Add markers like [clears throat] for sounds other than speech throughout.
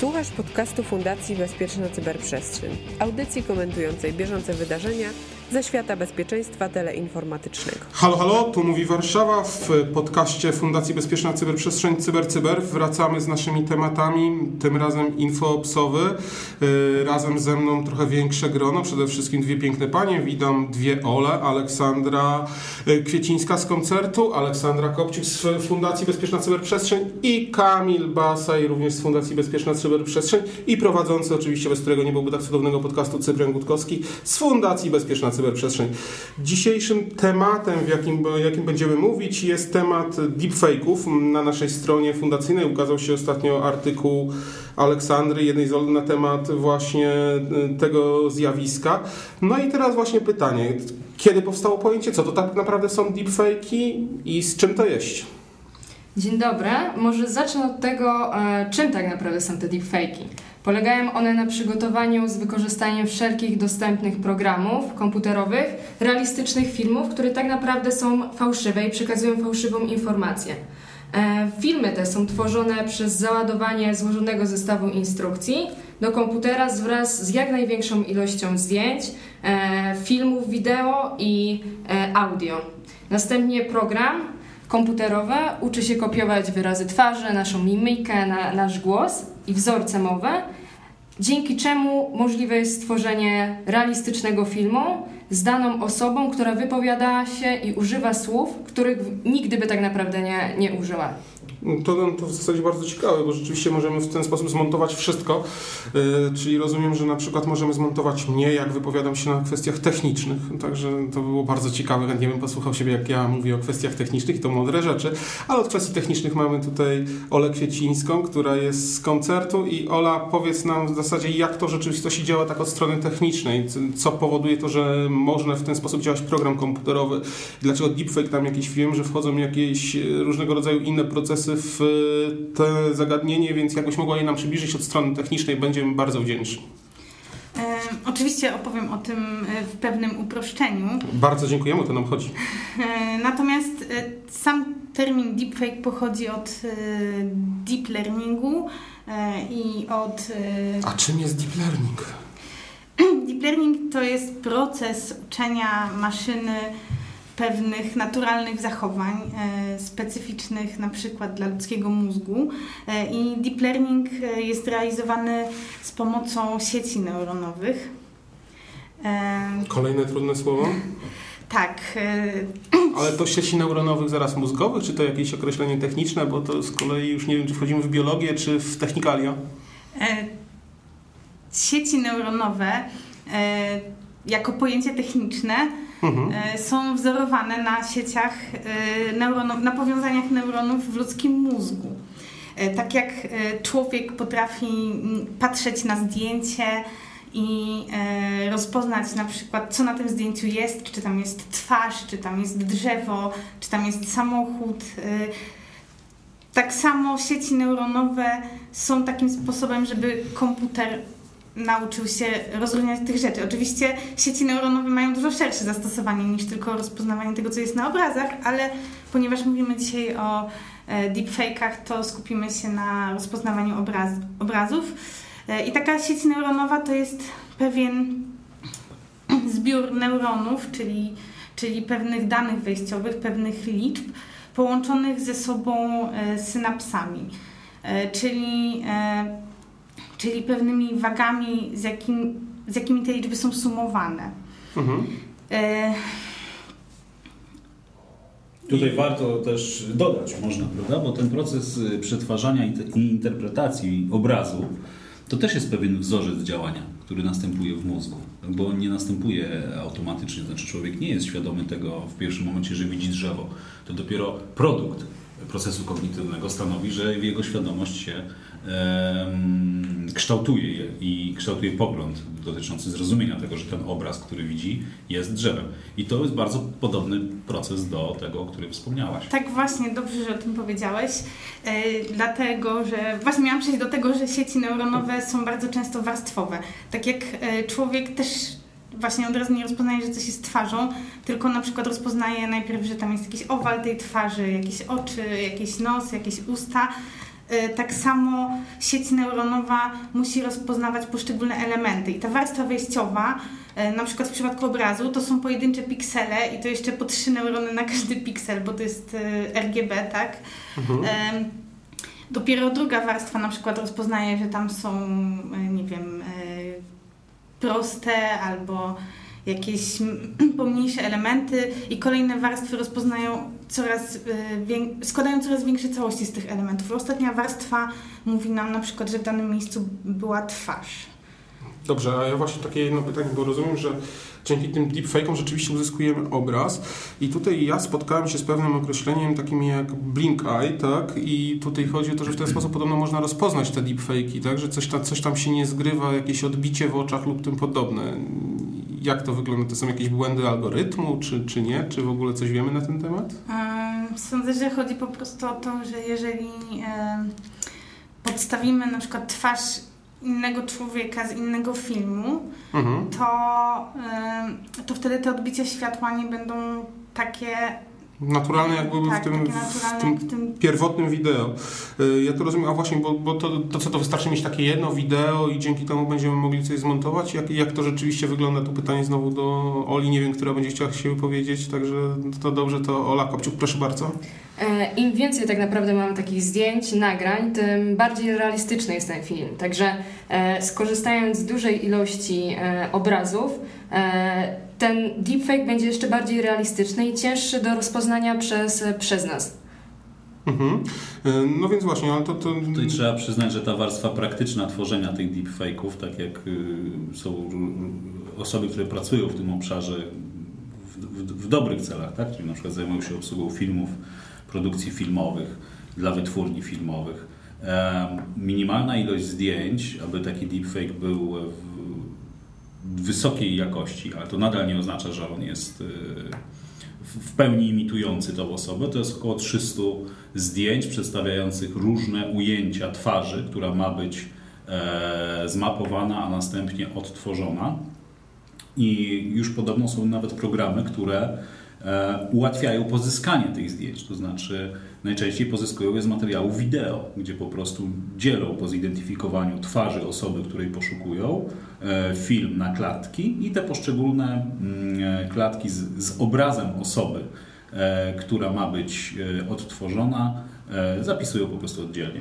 Słuchasz podcastu Fundacji Bezpieczna Cyberprzestrzeń, audycji komentującej bieżące wydarzenia ze świata bezpieczeństwa teleinformatycznego. Halo, halo, tu mówi Warszawa w podcaście Fundacji Bezpieczna Cyberprzestrzeń CyberCyber. Cyber. Wracamy z naszymi tematami, tym razem infoopsowy. Y, razem ze mną trochę większe grono, przede wszystkim dwie piękne panie. Witam dwie Ole, Aleksandra y, Kwiecińska z koncertu, Aleksandra Kopciuk z Fundacji Bezpieczna Cyberprzestrzeń i Kamil Basaj również z Fundacji Bezpieczna Cyberprzestrzeń i prowadzący oczywiście, bez którego nie byłby tak cudownego podcastu Cyprian Gutkowski z Fundacji Bezpieczna cyberprzestrzeń. Dzisiejszym tematem, w jakim, jakim będziemy mówić, jest temat deepfake'ów. Na naszej stronie fundacyjnej ukazał się ostatnio artykuł Aleksandry, jednej z Ol na temat właśnie y, tego zjawiska. No i teraz właśnie pytanie, kiedy powstało pojęcie, co to tak naprawdę są deepfake'i i z czym to jest? Dzień dobry. Może zacznę od tego, e, czym tak naprawdę są te deepfake'i. Polegają one na przygotowaniu z wykorzystaniem wszelkich dostępnych programów komputerowych, realistycznych filmów, które tak naprawdę są fałszywe i przekazują fałszywą informację. E, filmy te są tworzone przez załadowanie złożonego zestawu instrukcji do komputera wraz z jak największą ilością zdjęć, e, filmów wideo i e, audio. Następnie program komputerowy uczy się kopiować wyrazy twarzy, naszą mimikę, na, nasz głos i wzorce mowy dzięki czemu możliwe jest stworzenie realistycznego filmu z daną osobą, która wypowiada się i używa słów, których nigdy by tak naprawdę nie, nie użyła. To, to w zasadzie bardzo ciekawe, bo rzeczywiście możemy w ten sposób zmontować wszystko. Yy, czyli rozumiem, że na przykład możemy zmontować mnie, jak wypowiadam się na kwestiach technicznych. Także to było bardzo ciekawe. Chętnie bym posłuchał siebie, jak ja mówię o kwestiach technicznych i to mądre rzeczy. Ale od kwestii technicznych mamy tutaj Olę Kwiecińską, która jest z koncertu. I Ola, powiedz nam w zasadzie, jak to rzeczywistości działa tak od strony technicznej. Co powoduje to, że można w ten sposób działać program komputerowy. Dlaczego deepfake tam jakiś wiem, że wchodzą jakieś różnego rodzaju inne procesy w te zagadnienie, więc jakbyś mogła je nam przybliżyć od strony technicznej, będziemy bardzo wdzięczni. E, oczywiście opowiem o tym e, w pewnym uproszczeniu. Bardzo dziękujemy, to nam chodzi. E, natomiast e, sam termin deepfake pochodzi od e, deep learningu e, i od... A czym jest deep learning? [clears throat] Deep learning to jest proces uczenia maszyny pewnych naturalnych zachowań e, specyficznych na przykład dla ludzkiego mózgu e, i deep learning e, jest realizowany z pomocą sieci neuronowych. Kolejne trudne słowo? [laughs] Tak. [clears throat] Ale to sieci neuronowych zaraz mózgowych, czy to jakieś określenie techniczne, bo to z kolei już nie wiem, czy wchodzimy w biologię, czy w technikalia? Sieci neuronowe jako pojęcie techniczne mhm. E, są wzorowane na sieciach, e, neuronów, na powiązaniach neuronów w ludzkim mózgu. E, tak jak człowiek potrafi patrzeć na zdjęcie i rozpoznać na przykład, co na tym zdjęciu jest, czy tam jest twarz, czy tam jest drzewo, czy tam jest samochód. Tak samo sieci neuronowe są takim sposobem, żeby komputer nauczył się rozróżniać tych rzeczy. Oczywiście sieci neuronowe mają dużo szersze zastosowanie niż tylko rozpoznawanie tego, co jest na obrazach, ale ponieważ mówimy dzisiaj o e, deepfake'ach, to skupimy się na rozpoznawaniu obraz, obrazów. E, I taka sieć neuronowa to jest pewien zbiór neuronów, czyli, czyli pewnych danych wejściowych, pewnych liczb, połączonych ze sobą e, synapsami. Czyli czyli pewnymi wagami, z, jakim, z jakimi te liczby są sumowane. Mhm. E... Tutaj warto też dodać, można, prawda? Bo ten proces y, przetwarzania i interpretacji obrazu to też jest pewien wzorzec działania, który następuje w mózgu, bo on nie następuje automatycznie. Znaczy, człowiek nie jest świadomy tego w pierwszym momencie, że widzi drzewo. To dopiero produkt procesu kognitywnego stanowi, że jego świadomość się kształtuje je i kształtuje pogląd dotyczący zrozumienia tego, że ten obraz, który widzi, jest drzewem. I to jest bardzo podobny proces do tego, o którym wspomniałaś. Tak, właśnie, dobrze, że o tym powiedziałeś. E, dlatego, że właśnie miałam przejść do tego, że sieci neuronowe są bardzo często warstwowe. Tak jak e, człowiek też właśnie od razu nie rozpoznaje, że coś jest twarzą, tylko na przykład rozpoznaje najpierw, że tam jest jakiś owal tej twarzy, jakieś oczy, jakiś nos, jakieś usta tak samo sieć neuronowa musi rozpoznawać poszczególne elementy. I ta warstwa wejściowa, y, na przykład w przypadku obrazu, to są pojedyncze piksele i to jeszcze po trzy neurony na każdy piksel, bo to jest y, RGB, tak? Mhm. Dopiero druga warstwa na przykład rozpoznaje, że tam są, nie wiem, proste albo jakieś [clears throat] pomniejsze elementy i kolejne warstwy rozpoznają coraz, y, składają coraz większe całości z tych elementów. Ostatnia warstwa mówi nam na przykład, że w danym miejscu była twarz. Dobrze, a ja właśnie takie jedno pytanie, bo rozumiem, że dzięki tym deepfake'om rzeczywiście uzyskujemy obraz i tutaj ja spotkałem się z pewnym określeniem takim jak blink eye, tak? I tutaj chodzi o to, że w ten sposób podobno można rozpoznać te deepfake'i, tak? Że coś tam, coś tam się nie zgrywa, jakieś odbicie w oczach lub tym podobne. Jak to wygląda? To są jakieś błędy algorytmu, czy, czy nie? Czy w ogóle coś wiemy na ten temat? Sądzę, że chodzi po prostu o to, że jeżeli podstawimy na przykład twarz innego człowieka z innego filmu, mhm. to, to wtedy te odbicia światła nie będą takie naturalne jak były tak, w, tym, w, tym, w, tym, pierwotnym wideo. Y, ja to rozumiem, a właśnie, bo, bo to, to co, to wystarczy mieć takie jedno wideo i dzięki temu będziemy mogli coś zmontować? Jak, jak to rzeczywiście wygląda? Tu pytanie znowu do Oli, nie wiem, która będzie chciała się wypowiedzieć, także to dobrze, to Ola Kopciuk, proszę bardzo. E, Im więcej tak naprawdę mamy takich zdjęć, nagrań, tym bardziej realistyczny jest ten film. Także e, skorzystając z dużej ilości e, obrazów, ten deepfake będzie jeszcze bardziej realistyczny i cięższy do rozpoznania przez, przez nas. Mhm. E, no więc właśnie, ale to, to... Tutaj trzeba przyznać, że ta warstwa praktyczna tworzenia tych deepfake'ów, tak jak y, są osoby, które pracują w tym obszarze w, w, w dobrych celach, tak? czyli na przykład zajmują się obsługą filmów, produkcji filmowych dla wytwórni filmowych. Minimalna ilość zdjęć, aby taki deepfake był wysokiej jakości, ale to nadal nie oznacza, że on jest y, w pełni imitujący tą osobę. To jest około 300 zdjęć przedstawiających różne ujęcia twarzy, która ma być e, zmapowana, a następnie odtworzona. I już podobno są nawet programy, które ułatwiają pozyskanie tych zdjęć. To znaczy, najczęściej pozyskują je z materiału wideo, gdzie po prostu dzielą po zidentyfikowaniu twarzy osoby, której poszukują, e, film na klatki i te poszczególne mm, e, klatki z, z obrazem osoby, która ma być odtworzona, zapisują po prostu oddzielnie.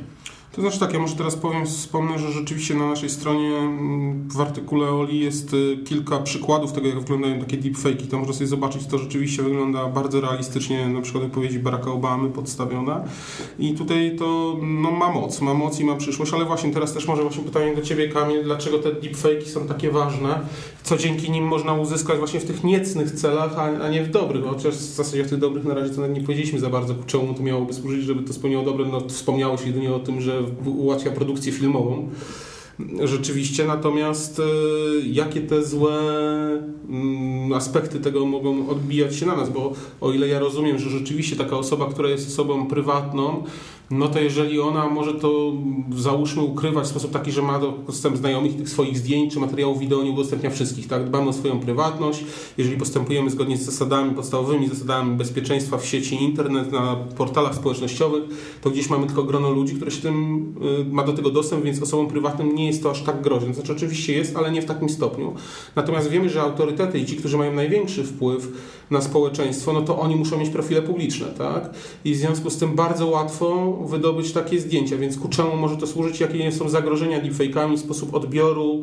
To znaczy tak, ja może teraz powiem, wspomnę, że rzeczywiście na naszej stronie mm, w artykule Oli jest y, kilka przykładów tego, jak wyglądają takie deepfake'i. To można sobie zobaczyć, to rzeczywiście wygląda bardzo realistycznie, na przykład wypowiedzi Baracka Obamy podstawione. I tutaj to no, ma moc, ma moc i ma przyszłość, ale właśnie teraz też może właśnie pytanie do Ciebie, Kamil, dlaczego te deepfake'i są takie ważne? Co dzięki nim można uzyskać właśnie w tych niecnych celach, a, nie w dobrych? Chociaż w zasadzie w tych dobrych na razie to nie powiedzieliśmy za bardzo, czemu to miałoby służyć, żeby to spełniało dobre. No, wspomniało się jedynie o tym, że ułatwia produkcję filmową. Rzeczywiście, natomiast e, jakie te złe mm, aspekty tego mogą odbijać się na nas, bo o ile ja rozumiem, że rzeczywiście taka osoba, która jest osobą prywatną, no to jeżeli ona może to załóżmy ukrywać w sposób taki, że ma dostęp znajomych tych swoich zdjęć czy materiałów wideo, nie udostępnia wszystkich, tak? Dbamy o swoją prywatność, jeżeli postępujemy zgodnie z zasadami, podstawowymi zasadami bezpieczeństwa w sieci internet, na portalach społecznościowych, to gdzieś mamy tylko grono ludzi, które się tym, y, ma do tego dostęp, więc osobom prywatnym nie jest to aż tak groźne. Znaczy oczywiście jest, ale nie w takim stopniu. Natomiast wiemy, że autorytety i ci, którzy mają największy wpływ na społeczeństwo, no to oni muszą mieć profile publiczne, tak? I w związku z tym bardzo łatwo wydobyć takie zdjęcia, więc ku czemu może to służyć, jakie są zagrożenia deepfake'ami, sposób odbioru,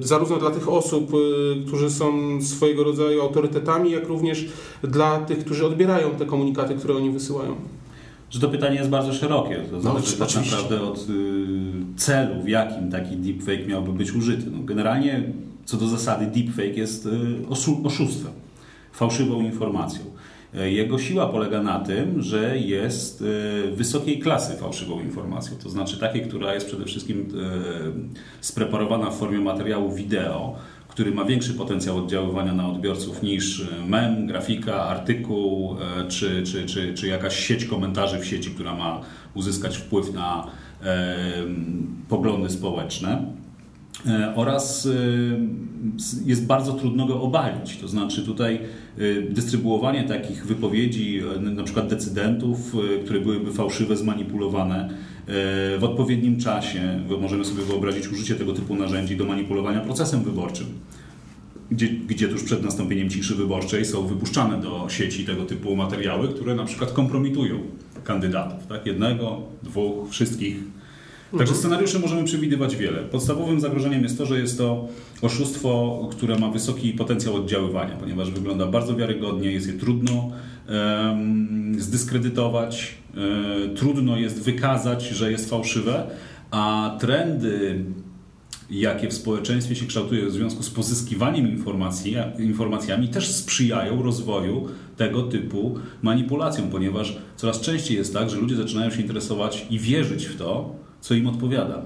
y, zarówno dla tych osób, y, którzy są swojego rodzaju autorytetami, jak również dla tych, którzy odbierają te komunikaty, które oni wysyłają. Że to pytanie jest bardzo szerokie. To no, zależy tak naprawdę od y, celu, w jakim taki deepfake miałby być użyty. No, generalnie co do zasady deepfake jest oszustwem, fałszywą informacją. E, jego siła polega na tym, że jest e, wysokiej klasy fałszywą informacją, to znaczy takiej, która jest przede wszystkim e, spreparowana w formie materiału wideo, który ma większy potencjał oddziaływania na odbiorców niż mem, grafika, artykuł czy, czy, czy, czy jakaś sieć komentarzy w sieci, która ma uzyskać wpływ na poglądy społeczne. E, oraz e, jest bardzo trudno go obalić. To znaczy tutaj e, dystrybuowanie takich wypowiedzi, na przykład decydentów, które byłyby fałszywe, zmanipulowane, w odpowiednim czasie. Możemy sobie wyobrazić użycie tego typu narzędzi do manipulowania procesem wyborczym. Gdzie, gdzie tuż przed nastąpieniem ciszy wyborczej są wypuszczane do sieci tego typu materiały, które na przykład kompromitują kandydatów. Tak? Jednego, dwóch, wszystkich Także scenariuszy możemy przewidywać wiele. Podstawowym zagrożeniem jest to, że jest to oszustwo, które ma wysoki potencjał oddziaływania, ponieważ wygląda bardzo wiarygodnie, jest je trudno um, zdyskredytować, um, trudno jest wykazać, że jest fałszywe, a trendy jakie w społeczeństwie się kształtują w związku z pozyskiwaniem informacji, informacjami, też sprzyjają rozwoju tego typu manipulacjom, ponieważ coraz częściej jest tak, że ludzie zaczynają się interesować i wierzyć w to, co im odpowiada,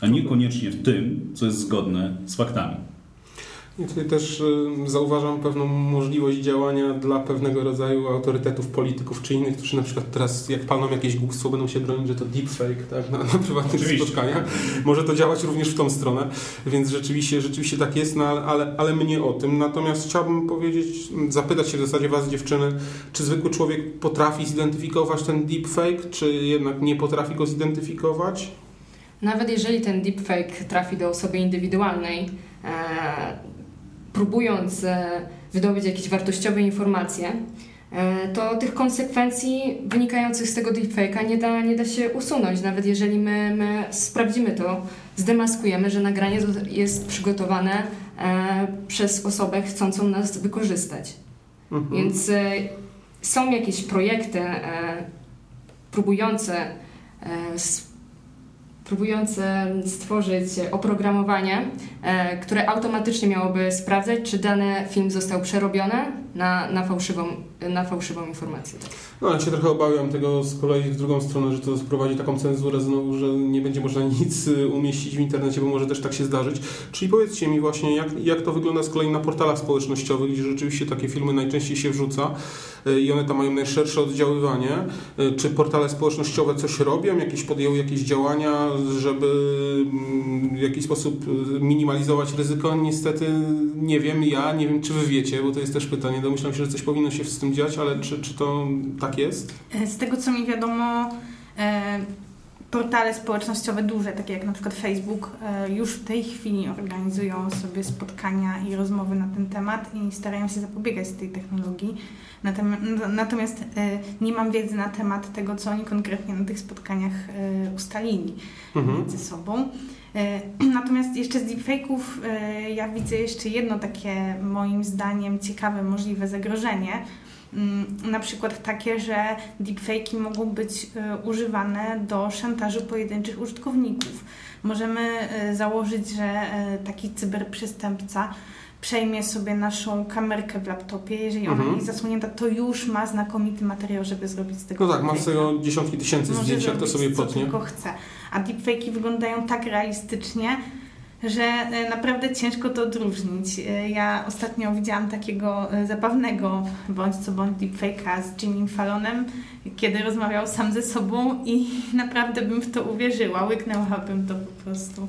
a niekoniecznie w tym, co jest zgodne z faktami. I tutaj też y, zauważam pewną możliwość działania dla pewnego rodzaju autorytetów, polityków czy innych, którzy na przykład teraz jak palną jakieś głupstwo będą się bronić, że to deepfake tak, na, na prywatnych Oczywiście. spotkaniach. Może to działać również w tą stronę, więc rzeczywiście, rzeczywiście tak jest, no, ale, ale mnie o tym. Natomiast chciałbym powiedzieć, zapytać się w zasadzie Was dziewczyny, czy zwykły człowiek potrafi zidentyfikować ten deepfake, czy jednak nie potrafi go zidentyfikować? Nawet jeżeli ten deepfake trafi do osoby indywidualnej, e, próbując e, wydobyć jakieś wartościowe informacje, e, to tych konsekwencji wynikających z tego deepfake'a nie da, nie da się usunąć. Nawet jeżeli my, my sprawdzimy to, zdemaskujemy, że nagranie jest przygotowane e, przez osobę chcącą nas wykorzystać. Mhm. Więc są jakieś projekty próbujące próbujące stworzyć oprogramowanie, e, które automatycznie miałoby sprawdzać, czy dany film został przerobiony na, na, fałszywą, na fałszywą informację. No, ja się trochę obawiam tego z kolei w drugą stronę, że to sprowadzi taką cenzurę znowu, że nie będzie można [laughs] nic y, umieścić w internecie, bo może też tak się zdarzyć. Czyli powiedzcie mi właśnie, jak, jak to wygląda z kolei na portalach społecznościowych, gdzie rzeczywiście takie filmy najczęściej się wrzuca y, i one tam mają najszersze oddziaływanie. Y, czy portale społecznościowe coś robią, jakieś podjęły jakieś działania, żeby mm, w jakiś sposób minimalizować ryzyko? Niestety nie wiem, ja nie wiem, czy wy wiecie, bo to jest też pytanie. Domyślam się, że coś powinno się z tym dziać, ale czy, czy to tak jest? E, z tego, co mi wiadomo, e, portale społecznościowe duże, takie jak na przykład Facebook, e, już w tej chwili organizują sobie spotkania i rozmowy na ten temat i starają się zapobiegać tej technologii. Natomiast nie mam wiedzy na temat tego, co oni konkretnie na tych spotkaniach ustalili mhm. między sobą. [clears throat] Natomiast jeszcze z deepfake'ów ja widzę jeszcze jedno takie moim zdaniem ciekawe możliwe zagrożenie, Mm, na przykład takie, że deepfake'i mogą być e, używane do szantażu pojedynczych użytkowników. Możemy e, założyć, że e, taki cyberprzestępca przejmie sobie naszą kamerkę w laptopie, jeżeli ona mhm. jest zasłonięta, to już ma znakomity materiał, żeby zrobić z tego No tak, ma z tego dziesiątki tysięcy zdjęć, jak to sobie potnie. tylko chce. A deepfake'i wyglądają tak realistycznie, że e, naprawdę ciężko to odróżnić. E, ja ostatnio widziałam takiego e, zabawnego bądź co bądź deepfake'a z Jimmy Fallonem, kiedy rozmawiał sam ze sobą i [laughs] naprawdę bym w to uwierzyła, łyknęłabym to po prostu.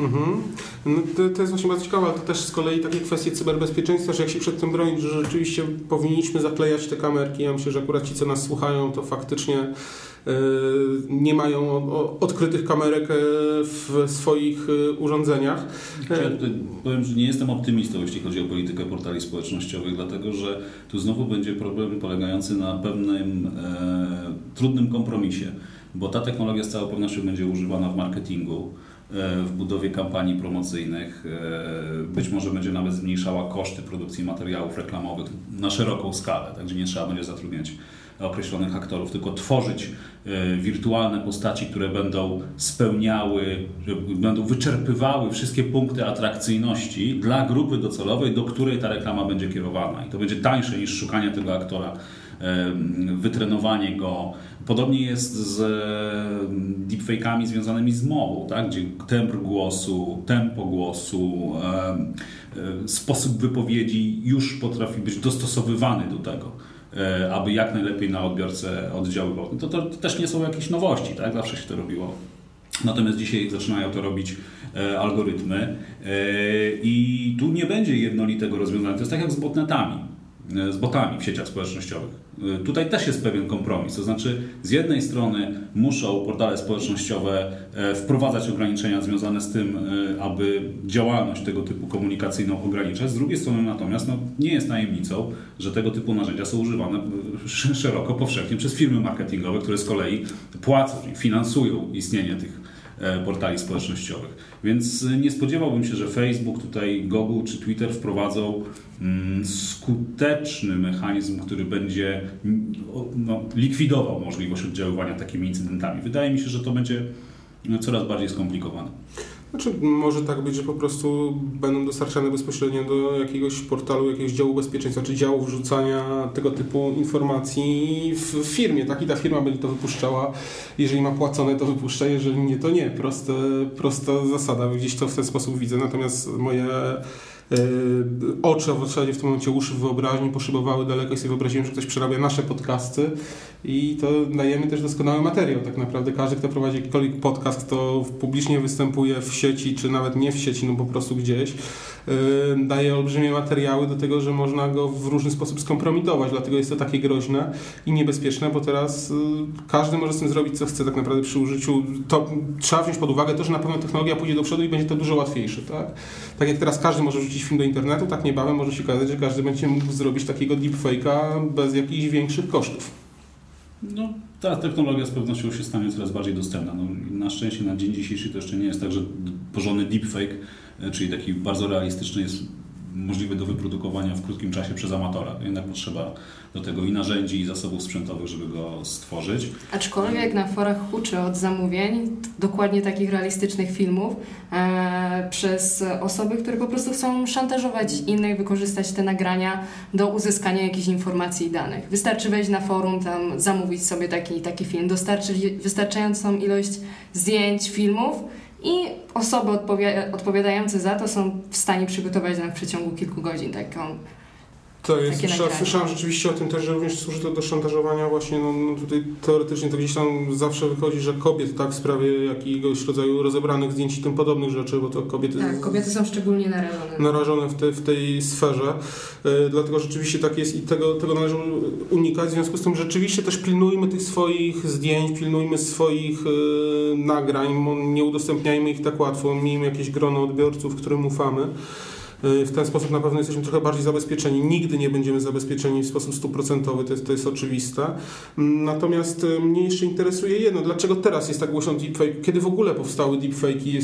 Mhm. No to, to, jest właśnie bardzo ciekawe, ale to też z kolei takie kwestie cyberbezpieczeństwa, że jak się przed tym bronić, że rzeczywiście powinniśmy zaklejać te kamerki. Ja myślę, że akurat ci, co nas słuchają, to faktycznie e, nie mają odkrytych kamerek e, w swoich e, urządzeniach. Ja powiem, że nie jestem optymistą, jeśli chodzi o politykę portali społecznościowych, dlatego że tu znowu będzie problem polegający na pewnym e, trudnym kompromisie, bo ta technologia z całą pewnością będzie używana w marketingu. E, w budowie kampanii promocyjnych. E, być może będzie nawet zmniejszała koszty produkcji materiałów reklamowych na szeroką skalę, także nie trzeba będzie zatrudniać określonych aktorów, tylko tworzyć e, wirtualne postaci, które będą spełniały, będą wyczerpywały wszystkie punkty atrakcyjności dla grupy docelowej, do której ta reklama będzie kierowana. I to będzie tańsze niż szukanie tego aktora wytrenowanie go. Podobnie jest z deepfake'ami związanymi z mową, tak? gdzie temp głosu, tempo głosu, e, sposób wypowiedzi już potrafi być dostosowywany do tego e, aby jak najlepiej na odbiorcę oddziaływał. To, to, to, też nie są jakieś nowości, tak? Zawsze się to robiło. Natomiast dzisiaj zaczynają to robić e, algorytmy e, i tu nie będzie jednolitego rozwiązania. To jest tak jak z botnetami. Z botami w sieciach społecznościowych. Tutaj też jest pewien kompromis, to znaczy z jednej strony muszą portale społecznościowe wprowadzać ograniczenia związane z tym, aby działalność tego typu komunikacyjną ograniczać, z drugiej strony natomiast no, nie jest tajemnicą, że tego typu narzędzia są używane [laughs] szeroko, powszechnie przez firmy marketingowe, które z kolei płacą, czyli finansują istnienie tych E, portali społecznościowych. Więc e, nie spodziewałbym się, że Facebook, tutaj Google czy Twitter wprowadzą mm, skuteczny mechanizm, który będzie no, likwidował możliwość oddziaływania takimi incydentami. Wydaje mi się, że to będzie no, coraz bardziej skomplikowane. Znaczy, może tak być, że po prostu będą dostarczane bezpośrednio do jakiegoś portalu, jakiegoś działu bezpieczeństwa, czy działu wrzucania tego typu informacji w firmie, tak? I ta firma będzie to wypuszczała. Jeżeli ma płacone, to wypuszcza, jeżeli nie, to nie. Proste, prosta zasada. Gdzieś to w ten sposób widzę. Natomiast moje oczy, a w zasadzie w tym momencie uszy wyobraźni poszybowały daleko i sobie wyobraziłem, że ktoś przerabia nasze podcasty i to dajemy też doskonały materiał. Tak naprawdę każdy, kto prowadzi jakikolwiek podcast, to publicznie występuje w sieci, czy nawet nie w sieci, no po prostu gdzieś, e, daje olbrzymie materiały do tego, że można go w różny sposób skompromitować, dlatego jest to takie groźne i niebezpieczne, bo teraz e, każdy może z tym zrobić, co chce tak naprawdę przy użyciu. To trzeba wziąć pod uwagę to, że na pewno technologia pójdzie do przodu i będzie to dużo łatwiejsze, tak? Tak jak teraz każdy może wrzucić film do internetu, tak niebawem może się okazać, że każdy będzie mógł zrobić takiego deepfake'a bez jakichś większych kosztów. No, ta technologia z pewnością się stanie coraz bardziej dostępna. No, na szczęście na dzień dzisiejszy to jeszcze nie jest tak, że porządny deepfake, e, czyli taki bardzo realistyczny jest możliwy do wyprodukowania w krótkim czasie przez amatora. Jednak potrzeba do tego i narzędzi, i zasobów sprzętowych, żeby go stworzyć. Aczkolwiek na forach huczy od zamówień dokładnie takich realistycznych filmów e, przez osoby, które po prostu chcą szantażować innych, wykorzystać te nagrania do uzyskania jakichś informacji i danych. Wystarczy wejść na forum, tam zamówić sobie taki, taki film, dostarczyć wystarczającą ilość zdjęć, filmów i osoby odpowiadające za to są w stanie przygotować nam w przeciągu kilku godzin taką to jest, słyszałem rzeczywiście o tym też, że również służy to do szantażowania właśnie, no, no, tutaj teoretycznie to gdzieś tam zawsze wychodzi, że kobiet, tak, w sprawie jakiegoś rodzaju rozebranych zdjęć i tym podobnych rzeczy, bo to kobiety... Tak, kobiety są szczególnie narażone. Narażone w, te, w tej sferze, e, dlatego rzeczywiście tak jest i tego, tego należy unikać, w związku z tym rzeczywiście też pilnujmy tych swoich zdjęć, pilnujmy swoich e, nagrań, nie udostępniajmy ich tak łatwo, miejmy jakieś grono odbiorców, którym ufamy. Y, w ten sposób na pewno jesteśmy trochę bardziej zabezpieczeni. Nigdy nie będziemy zabezpieczeni w sposób stuprocentowy, to jest, to jest oczywiste. Mm, natomiast y, mnie jeszcze interesuje jedno, dlaczego teraz jest tak głośno deepfake? Kiedy w ogóle powstały deepfake'i?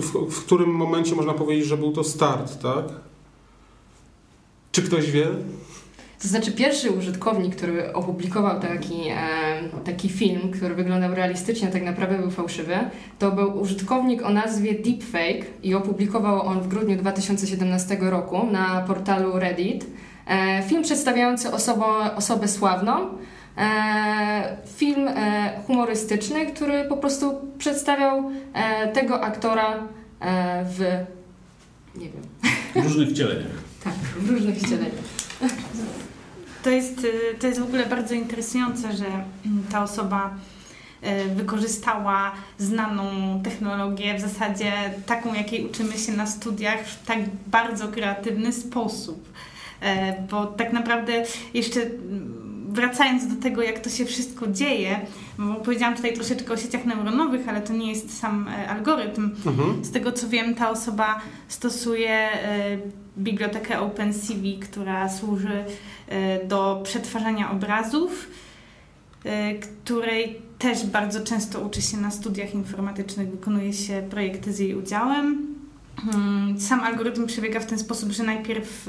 W, w którym momencie można powiedzieć, że był to start, tak? Czy ktoś wie? To znaczy pierwszy użytkownik, który opublikował taki, e, taki film, który wyglądał realistycznie, tak naprawdę był fałszywy, to był użytkownik o nazwie Deepfake i opublikował on w grudniu 2017 roku na portalu Reddit. E, film przedstawiający osobę, osobę sławną, e, film e, humorystyczny, który po prostu przedstawiał e, tego aktora e, w nie wiem. W różnych wcieleniach. tak, w różnych wcieleniach. [laughs] To jest, y, to jest w ogóle bardzo interesujące, że mm, ta osoba y, wykorzystała znaną technologię, w zasadzie taką, jakiej uczymy się na studiach, w tak bardzo kreatywny sposób. E, bo tak naprawdę jeszcze mm, wracając do tego, jak to się wszystko dzieje, bo powiedziałam tutaj troszeczkę o sieciach neuronowych, ale to nie jest sam e, algorytm. Mhm. Z tego co wiem, ta osoba stosuje e, bibliotekę OpenCV, która służy e, do przetwarzania obrazów, której też bardzo często uczy się na studiach informatycznych, wykonuje się projekty z jej udziałem. Hmm, sam algorytm przebiega w ten sposób, że najpierw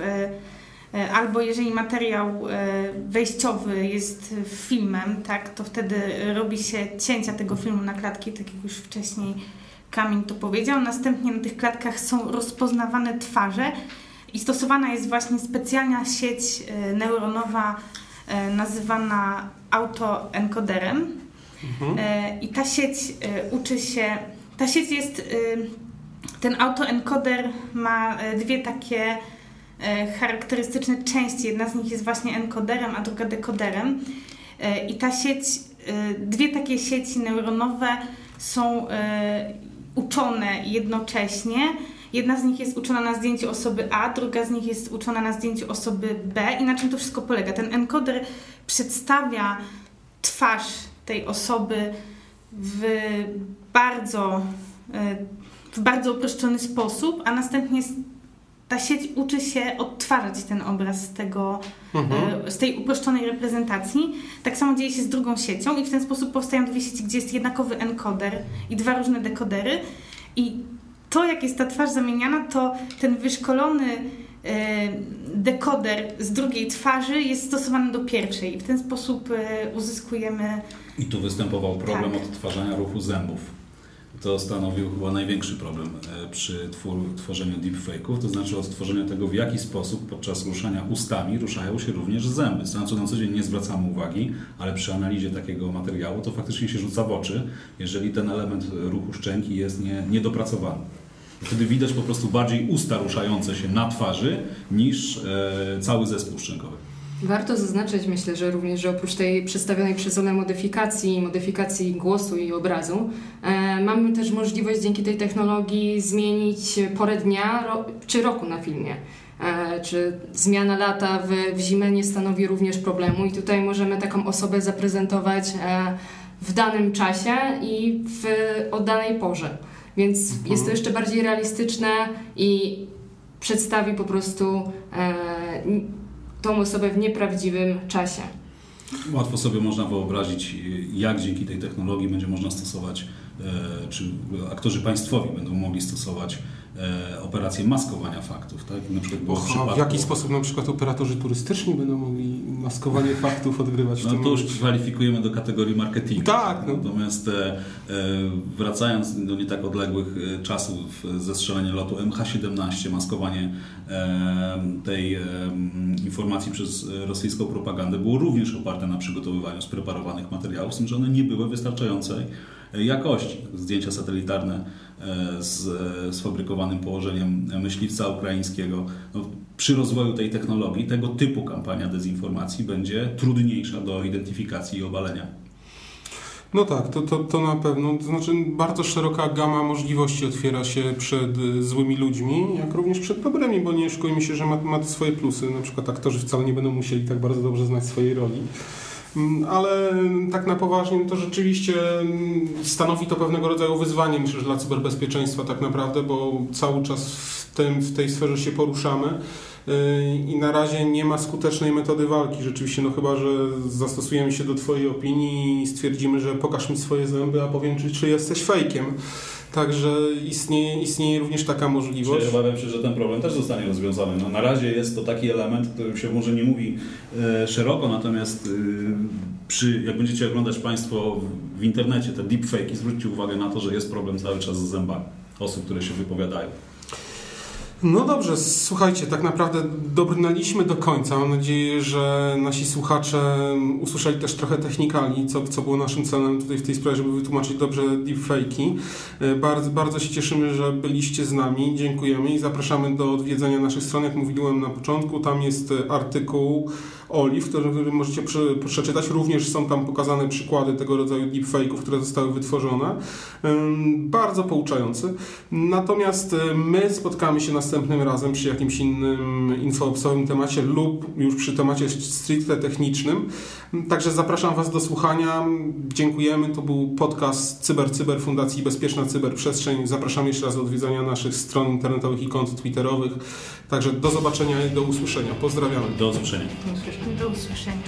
albo jeżeli materiał e, wejściowy jest filmem, tak, to wtedy robi się cięcia tego filmu na klatki, tak jak już wcześniej Kamień to powiedział. Następnie na tych klatkach są rozpoznawane twarze i stosowana jest właśnie specjalna sieć e, neuronowa nazywana autoencoderem. Mhm. I ta sieć uczy się, ta sieć jest, ten autoencoder ma dwie takie E, charakterystyczne części. Jedna z nich jest właśnie encoderem, a druga dekoderem. E, I ta sieć, e, dwie takie sieci neuronowe są uczone jednocześnie Jedna z nich jest uczona na zdjęciu osoby A, druga z nich jest uczona na zdjęciu osoby B. I na czym to wszystko polega? Ten encoder przedstawia twarz tej osoby w bardzo, e, w bardzo uproszczony sposób, a następnie ta sieć uczy się odtwarzać ten obraz z, tego, mhm. z tej uproszczonej reprezentacji. Tak samo dzieje się z drugą siecią i w ten sposób powstają dwie sieci, gdzie jest jednakowy encoder i dwa różne dekodery. I to, jak jest ta twarz zamieniana, to ten wyszkolony dekoder z drugiej twarzy jest stosowany do pierwszej i w ten sposób uzyskujemy... I tu występował problem tak. odtwarzania ruchu zębów to stanowił chyba największy problem e, przy twór, tworzeniu deepfake'ów, to znaczy odtworzenia tego, w jaki sposób podczas ruszania ustami ruszają się również zęby. Na co na co dzień nie zwracamy uwagi, ale przy analizie takiego materiału to faktycznie się rzuca w oczy, jeżeli ten element ruchu szczęki jest nie, niedopracowany. Wtedy widać po prostu bardziej usta ruszające się na twarzy niż e, cały zespół szczękowy. Warto zaznaczyć, myślę, że również, że oprócz tej przedstawionej przez Olę modyfikacji, modyfikacji głosu i obrazu, e, mamy też możliwość dzięki tej technologii zmienić porę dnia ro, czy roku na filmie. E, czy zmiana lata w, w zimę nie stanowi również problemu i tutaj możemy taką osobę zaprezentować e, w danym czasie i w, o danej porze. Więc mhm. jest to jeszcze bardziej realistyczne i przedstawi po prostu e, tą osobę w nieprawdziwym czasie. Łatwo sobie można wyobrazić, jak dzięki tej technologii będzie można stosować, e, czy aktorzy państwowi będą mogli stosować operacje maskowania faktów. Tak? Na przykład przypadku... w jaki sposób na przykład operatorzy turystyczni będą mogli maskowanie [laughs] faktów odgrywać w no, tym to już kwalifikujemy do kategorii marketingu. Tak. No. Natomiast e, wracając do nie tak odległych czasów zestrzelenia lotu MH17, maskowanie tej informacji przez rosyjską propagandę było również oparte na przygotowywaniu spreparowanych materiałów, z tym, że one nie były wystarczającej jakości. Zdjęcia satelitarne e, z położeniem myśliwca ukraińskiego. No, przy rozwoju tej technologii tego typu kampania dezinformacji będzie trudniejsza do identyfikacji i obalenia. No tak, to, to, to na pewno. To znaczy bardzo szeroka gama możliwości otwiera się przed y, złymi ludźmi, jak również przed dobrymi, bo nie szukujmy się, że ma, ma swoje plusy. Na przykład aktorzy wcale nie będą musieli tak bardzo dobrze znać swojej roli. Mm, ale tak na poważnie to rzeczywiście mm, stanowi to pewnego rodzaju wyzwanie, myślę, dla cyberbezpieczeństwa tak naprawdę, bo cały czas w, tym, w tej sferze się poruszamy i na razie nie ma skutecznej metody walki. Rzeczywiście, no chyba, że zastosujemy się do Twojej opinii i stwierdzimy, że pokaż mi swoje zęby, a powiem, czy, jesteś fejkiem. Także istnieje, istnieje również taka możliwość. Ja obawiam się, że ten problem też zostanie rozwiązany. No, na razie jest to taki element, którym się może nie mówi e, szeroko, natomiast e, przy, jak będziecie oglądać Państwo w, w internecie te deepfake, zwróćcie uwagę na to, że jest problem cały czas z zębami osób, które się wypowiadają. No dobrze, słuchajcie, tak naprawdę dobrnęliśmy do końca. Mam nadzieję, że nasi słuchacze usłyszeli też trochę technikali, co, co było naszym celem tutaj w tej sprawie, żeby wytłumaczyć dobrze deepfake'i. E, bardzo, bardzo się cieszymy, że byliście z nami. Dziękujemy i zapraszamy do odwiedzenia naszych stron. Jak mówiłem na początku, tam jest artykuł Olive, który możecie przeczytać. Również są tam pokazane przykłady tego rodzaju deepfake'ów, które zostały wytworzone. Bardzo pouczający. Natomiast e, my spotkamy się następnym razem przy jakimś innym infoopsowym temacie lub już przy temacie stricte technicznym. Także zapraszam Was do słuchania. Dziękujemy. To był podcast Cyber Cyber Fundacji Bezpieczna Cyberprzestrzeń. Zapraszam jeszcze raz do odwiedzania naszych stron internetowych i kont twitterowych. Także do zobaczenia i do usłyszenia. Pozdrawiamy. Do usłyszenia. Do usłyszenia.